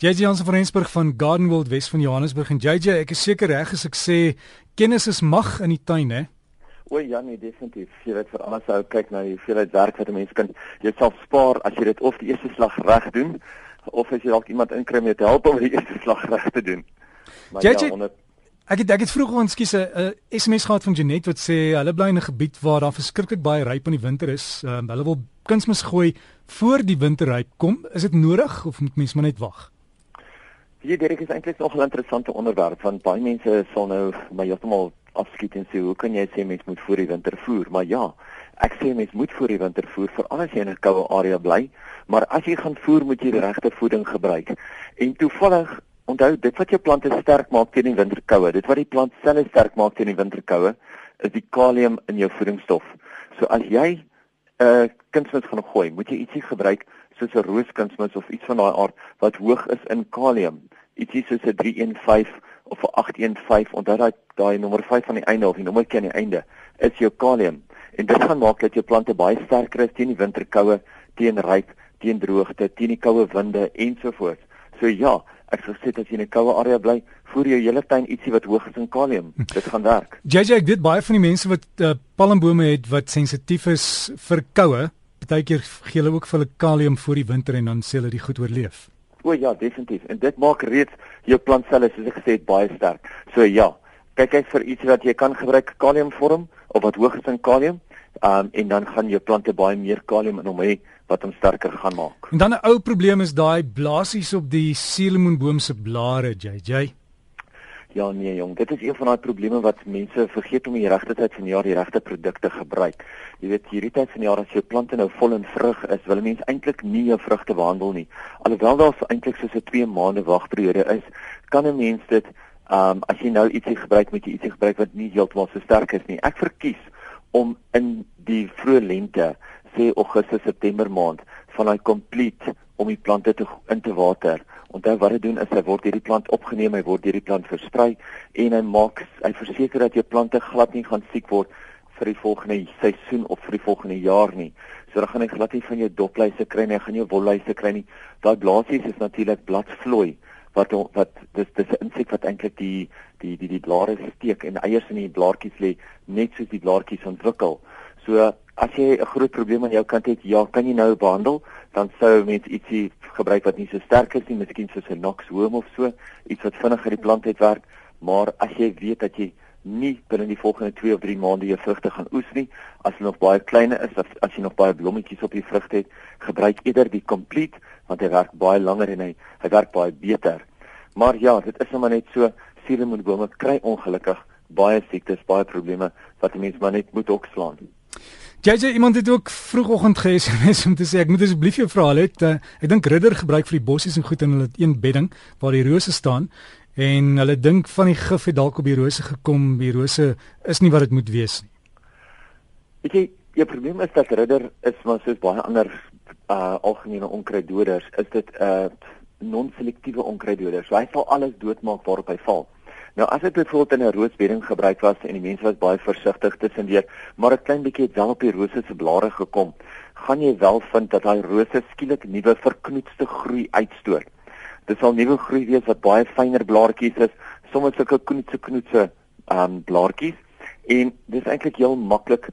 JJ Jansen van Rensburg van Garden World Wes van Johannesburg en JJ, ek is seker reg as ek sê kennis is mag in die tuin, hè? O ja, nee, definitief. Jy weet vir alles ou kyk na die hoeveelheid werk wat 'n mens kan jouself spaar as jy dit of die eerste slag reg doen of as jy dalk iemand inkry om te help om die eerste slag reg te doen. Maar JJ, ja, onder... ek het ek het vroeër ons skies 'n SMS gehad van Janet wat sê hulle bly in 'n gebied waar daar verskriklik baie ryp in die winter is. Um, hulle wil kunsmis gooi voor die winterryp kom. Is dit nodig of moet mens maar net wag? Hier Derek is eintlik nog 'n interessante onderwerp want baie mense sal nou my heeltemal afskiet en sê hoe kan jy sê mens moet voor die winter voer? Maar ja, ek sê mens moet voor die winter voer vir al as jy in 'n koue area bly, maar as jy gaan voer moet jy die regte voeding gebruik. En toevallig onthou dit wat jou plante sterk maak teen die winterkoue, dit wat die plant self sterk maak teen die winterkoue, is die kalium in jou voedingsstof. So as jy uh, kunsmis gaan gooi, moet jy ietsie gebruik soos 'n rooskunsmis of iets van daai aard wat hoog is in kalium ietsie soos 'n 315 of 'n 815 onthou daai daai nommer 5 aan die einde of die nommertjie aan die einde is jou kalium en dit gaan maak dat jou plante baie sterker is teen die winterkoue, teen ryp, teen droogte, teen die koue winde ensovoorts. So ja, ek sou sê as jy in 'n koue area bly, voer jou hele tuin ietsie wat hoog is in kalium. Dit gaan werk. JJ, ek weet baie van die mense wat uh, palmbome het wat sensitief is vir koue, partykeer gee hulle ook vir hulle kalium vir die winter en dan sê hulle dit goed oorleef. O ja, definitief. En dit maak reeds jou plantselle soos ek gesê het baie sterk. So ja, kyk uit vir iets wat jy kan gebruik kaliumvorm of wat hoog is in kalium. Um en dan gaan jou plante baie meer kalium in hom hê wat hom sterker gaan maak. En dan 'n ou probleem is daai blaasies op die suurlemoenboom se blare, JJ. Ja nee jong, dit is een van daai probleme wat mense vergeet om die regte tyd van die jaar die regte produkte gebruik. Jy weet hierdie tyd van die jaar as jou plante nou vol in vrug is, wil mense eintlik nie jou vrugte behandel nie. Alhoewel daar so eintlik so 'n 2 maande wagperiode is, kan 'n mens dit ehm um, as jy nou ietsie gebruik met jy ietsie gebruik wat nie heeltemal so sterk is nie. Ek verkies om in die vroeë lente, sê Augustus September maand, van daai complete om die plante te in te water Onthou wat dit doen is hy word hierdie plant opgeneem, hy word hierdie plant versprei en hy maak hy verseker dat jou plante glad nie gaan siek word vir die volgende seisoen of vir die volgende jaar nie. So dan gaan hy glad nie van jou dopluise kry nie, hy gaan jou wolluise kry nie. Daai blaasies is natuurlik bladvlooi wat wat dis dis 'n insek wat eintlik die die die die blare steek en eiers in die blaartjies lê net soos die blaartjies ontwikkel. So as jy 'n groot probleem aan jou kant het, ja, kan jy nou behandel, dan sou mens ietsie gebruik wat nie so sterk is nie, miskien soos 'n Nox Home of so, iets wat vinniger die plant het werk, maar as jy weet dat jy nie binne die volgende 2 of 3 maande jou vrugte gaan oes nie, as hulle nog baie klein is, as, as jy nog baie blommetjies op die vrugte het, gebruik eerder die Complete want hy werk baie langer en hy hy werk baie beter. Maar ja, dit is maar net so, suurlemoenbome kry ongelukkig baie siektes, baie probleme wat mense maar net moet opslaan. JJ iemand het ook vroegoggend ge-SMS om te sê ek moet asseblief jou vra het uh, ek dink ridder gebruik vir die bossies en goed en hulle het een bedding waar die rose staan en hulle dink van die gif het dalk op die rose gekom die rose is nie wat dit moet wees nie. Weet jy jou probleem is dat ridder is maar soos baie ander uh algemene onkruiddoders is dit 'n uh, non-selektiewe onkruiddoders. So hy sal alles doodmaak waarop hy val. Nou as dit byvoorbeeld in 'n roosbedding gebruik was en die mense was baie versigtig tussendeur, maar 'n klein bietjie het wel op die rose se blare gekom, gaan jy wel vind dat daai rose skielik nuwe verknoetste groei uitstoot. Dit sal nuwe groei wees wat baie fynner blaartjies is, soms sulke knoetse knoetse um blaartjies en dis eintlik heel maklik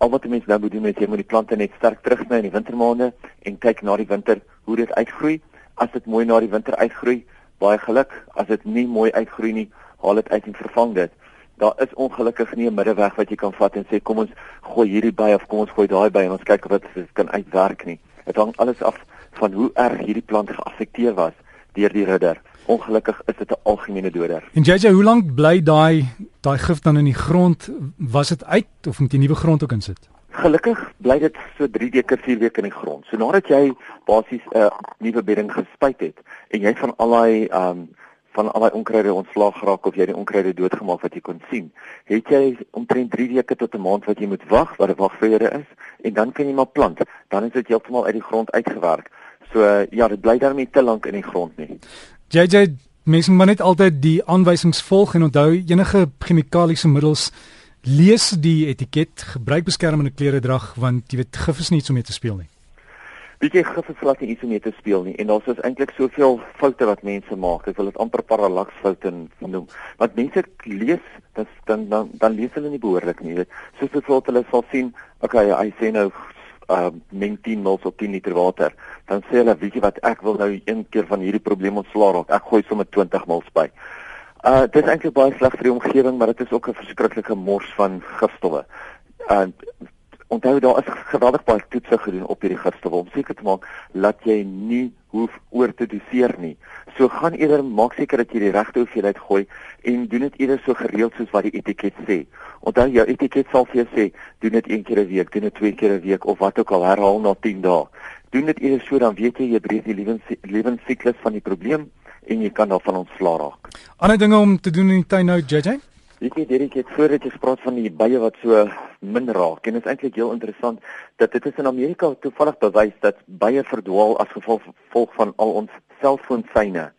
al wat mense nou moet doen is jy moet die plante net sterk terugsny in die wintermaande en kyk na die winter hoe dit uitgroei. As dit mooi na die winter uitgroei, baie geluk. As dit nie mooi uitgroei nie, haal dit uit en vervang dit. Daar is ongelukkig nie 'n middeweg wat jy kan vat en sê kom ons gooi hierdie by of kom ons gooi daai by en ons kyk of dit kan uitwerk nie. Dit hang alles af van hoe erg hierdie plant geaffekteer was deur die ridder. Ongelukkig is dit 'n algemene doder. En JJ, hoe lank bly daai daai gif dan in die grond? Was dit uit of moet jy nuwe grond ook insit? Gelukkig bly dit so 3 weke, 4 weke in die grond. So nadat jy basies 'n uh, nuwe bedding gespuit het en jy van al daai um van al daai onkruide ontslaag geraak of jy die onkruide doodgemaak wat jy kon sien. Het jy omtrent 3 weke tot 'n maand wat jy moet wag wat 'n wagvrede is en dan kan jy maar plant. Dan is dit heeltemal uit die grond uitgewerk. So ja, dit bly daarmee te lank in die grond nie. JJ mense moet net altyd die aanwysings volg en onthou enige chemikaliese middels lees die etiket, gebruik beskermende klere drag want jy weet gif is nie iets om mee te speel nie. Bietjie gifvervlat nie iets om mee te speel nie en daar's is eintlik soveel foute wat mense maak. Ek wil dit amper parallaksfoute noem. Want mense lees dan dan dan, dan lees hulle nie behoorlik nie, weet. Soos byvoorbeeld hulle sal sien, okay, hy sê nou uh meng 10 ml op 10 liter water. Dan sê hulle, weet jy wat, ek wil nou een keer van hierdie probleem ontslaa raak. Ek gooi sommer 20 ml by. Uh dit is eintlik baie sleg vir die omgewing, maar dit is ook 'n verskriklike mors van gifstowwe. Uh onthou daar is geweldig baie toetse gedoen op hierdie gifstowwe om seker te maak dat jy nie hoef oor te doseer nie. So gaan eerder maak seker dat jy die regte hoeveelheid gooi en doen dit eerder so gereeld soos wat die etiket sê. Onthou jou etiket sal vir jou sê doen dit een keer 'n week, doen dit twee keer 'n week of wat ook al herhaal na 10 dae. Doen dit eerder so dan weet jy jy breek die lewens lewensiklus van die probleem en jy kan daarvan ontslaa raak. Ander dinge om te doen in die tuin nou, JJ? Weet jy Derek het voordat jy gepraat van die bye wat so min raak en dit is eintlik heel interessant dat dit is in Amerika toevallig bewys dat bye verdwaal as gevolg volg van al ons selfoonsyne.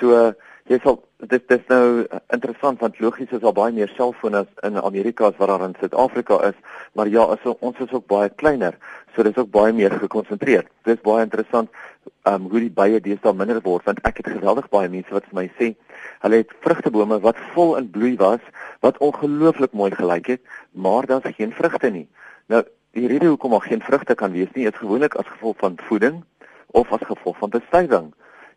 So jy sal dit dis nou interessant want logies is daar baie meer selfone in Amerika as wat daar in Suid-Afrika is, maar ja, as ons is ook baie kleiner, so dis ook baie meer gekonsentreer. Dis baie interessant um hoe die bye deesdae minder word want ek het geweldig baie mense wat vir my sê hulle het vrugtebome wat vol in bloei was wat ongelooflik mooi gelyk het maar daar's geen vrugte nie. Nou die rede hoekom daar geen vrugte kan wees nie is gewoonlik as gevolg van voeding of as gevolg van bestuiving.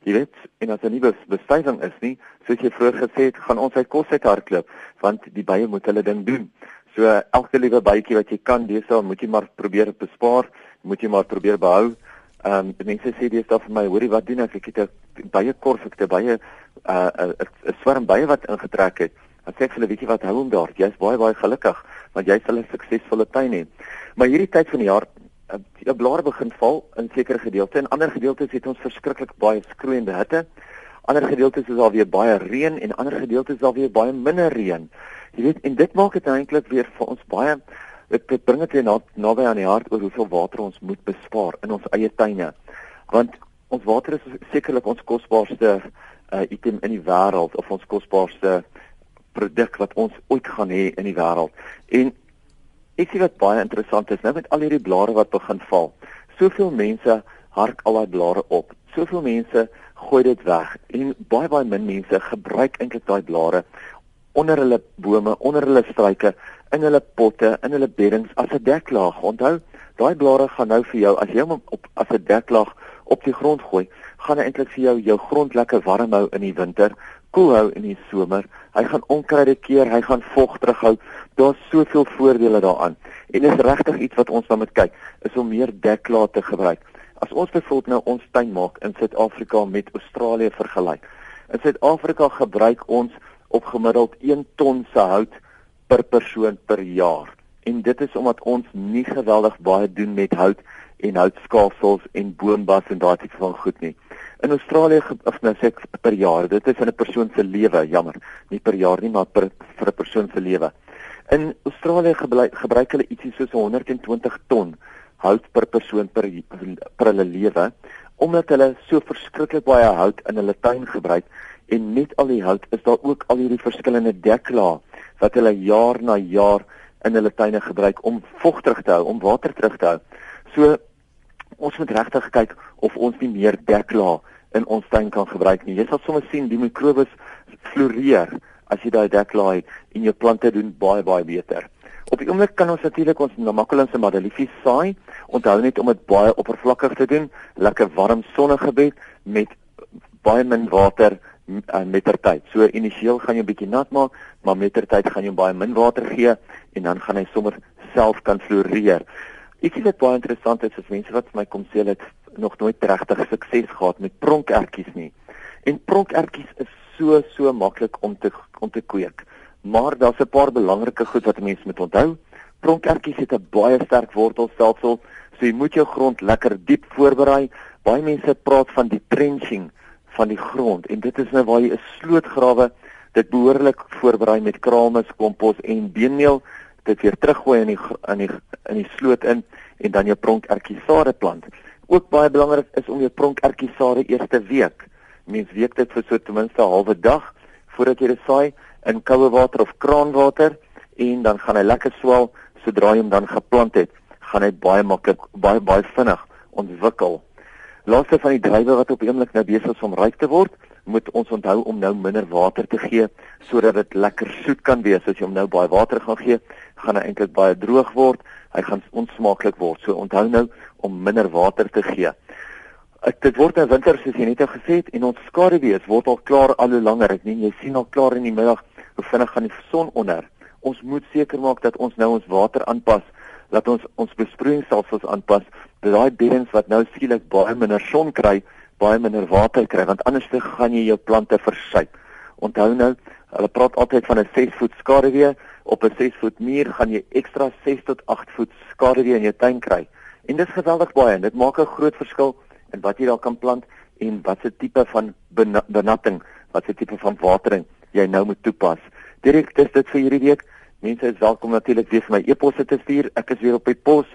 Jy weet en as 'n nuwe bestuiving is nie soos jy vroeër gesê het gaan ons uit kos uit hardloop want die bye moet hulle ding doen. So elke liewe bytjie wat jy kan deesdae moet jy maar probeer bespaar moet jy maar probeer behou Ehm um, mense sê dis daar vir my, hoorie wat doen ek? Ek het 'n baie korf, ek het baie 'n uh, 'n uh, 'n swarm baie wat ingetrek het. Dan sê ek vir hulle, weet jy wat, hou hom daar. Jy's baie baie gelukkig want jy sal 'n suksesvolle tuin hê. Maar hierdie tyd van die jaar, 'n uh, blare begin val in sekere gedeeltes en ander gedeeltes het ons verskriklik baie skroeiende hitte. Ander gedeeltes is daar weer baie reën en ander gedeeltes is daar weer baie minder reën. Jy weet, en dit maak dit eintlik weer vir ons baie dit, dit bring dit na naby aan die hart oor hoeveel water ons moet bespaar in ons eie tuine. Want ons water is sekerlik ons kosbaarste uh, item in die wêreld of ons kosbaarste produk wat ons ooit gaan hê in die wêreld. En ek sien wat baie interessant is, nou met al hierdie blare wat begin val. Soveel mense hark al daai blare op. Soveel mense gooi dit weg en baie baie min mense gebruik eintlik daai blare onder hulle bome, onder hulle struike in hulle potte, in hulle beddings as 'n deklaag. Onthou, daai blare gaan nou vir jou as jy hom op as 'n deklaag op die grond gooi, gaan hy eintlik vir jou jou grond lekker warm hou in die winter, koel hou in die somer. Hy gaan onkruide keer, hy gaan vog terughou. Daar's soveel voordele daaraan. En dis regtig iets wat ons nou moet kyk, is om meer deklaag te gebruik. As ons byvoorbeeld nou ons tuin maak in Suid-Afrika met Australië vergelyk. In Suid-Afrika gebruik ons op gemiddeld 1 ton se hout per persoon per jaar. En dit is omdat ons nie geweldig baie doen met hout en houtskaafsels en boombas en daai tipe van goed nie. In Australië of nou sê ek per jaar, dit is in 'n persoon se lewe, jammer, nie per jaar nie, maar per vir 'n persoon se lewe. In Australië gebruik, gebruik hulle ietsie soos 120 ton hout per persoon per per hulle lewe omdat hulle so verskriklik baie hout in hulle tuin gebruik en net al die hout is daar ook al hierdie verskillende deklae wat hulle jaar na jaar in hulle tuine gebruik om vog terug te hou, om water terug te hou. So ons moet regtig kyk of ons nie meer deklaag in ons tuin kan gebruik nie. Jy sal sommer sien die mikrobes floreer as jy daai deklaag het en jou plante doen baie baie beter. Op die oomblik kan ons natuurlik ons namakulins en madeliefies saai. Onthou net om dit baie oppervlakkig te doen, lekker warm sonnegebed met baie min water uh, mettertyd. So initieel gaan jy 'n bietjie nat maak, maar mettertyd gaan jy baie min water gee en dan gaan hy sommer self kan floreer. Ietsie wat baie interessant is, is mense wat vir my kom sê het nog nooit regtig sukses gehad met pronkertjies nie. En pronkertjies is so so maklik om te om te kweek. Maar daar's 'n paar belangrike goed wat mense moet onthou. Pronkertjies het 'n baie sterk wortelstelsel, so jy moet jou grond lekker diep voorberei. Baie mense praat van die trenching van die grond en dit is nou waar jy 'n sloot grawe dit behoorlik voorberei met kraalmis, kompos en beenmeel dit weer teruggooi in die in die in die sloot in en dan jou pronkertjiesade plant. Ook baie belangrik is om jou pronkertjiesade eerste week. Mens week dit vir so ten minste 'n halwe dag voordat jy dit saai in koue water of kraanwater en dan gaan hy lekker swel sodra jy hom dan geplant het, gaan hy baie maklik baie baie vinnig ontwikkel Laaste van die drywe wat op oomblik nou besig is om ryp te word, moet ons onthou om nou minder water te gee sodat dit lekker soet kan wees. As jy hom nou baie water gaan gee, gaan hy eintlik baie droog word. Hy gaan onsmaaklik word. So onthou nou om minder water te gee. Dit word nou winter soos jy net gesê het en ons skaduwees word al klaar al hoe langer. Ek meen jy sien al klaar in die middag hoe vinnig gaan die son onder. Ons moet seker maak dat ons nou ons water aanpas, dat ons ons besproeiingsstelsels aanpas, daai beddings wat nou skielik baie minder son kry, baie minder water kry, want anders te gaan jy jou plante versuip. Onthou nou, hulle praat altyd van 'n 6 voet skaduwee, op 'n 6 voet muur gaan jy ekstra 6 tot 8 voet skaduwee in jou tuin kry. En dit is geweldig baie en dit maak 'n groot verskil in wat jy daar kan plant en watse tipe van benatting, watse tipe van watering jy nou moet toepas. Direk dis dit vir hierdie week. Mense is welkom natuurlik weer vir my e-posse te stuur. Ek is weer op die pos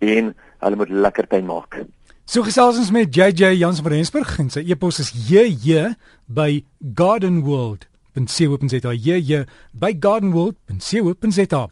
en hulle moet lekker tyd maak. So gesels ons met JJ Jans van Rensburg en sy e-pos is jj by gardenworld.co.za jj by gardenworld.co.za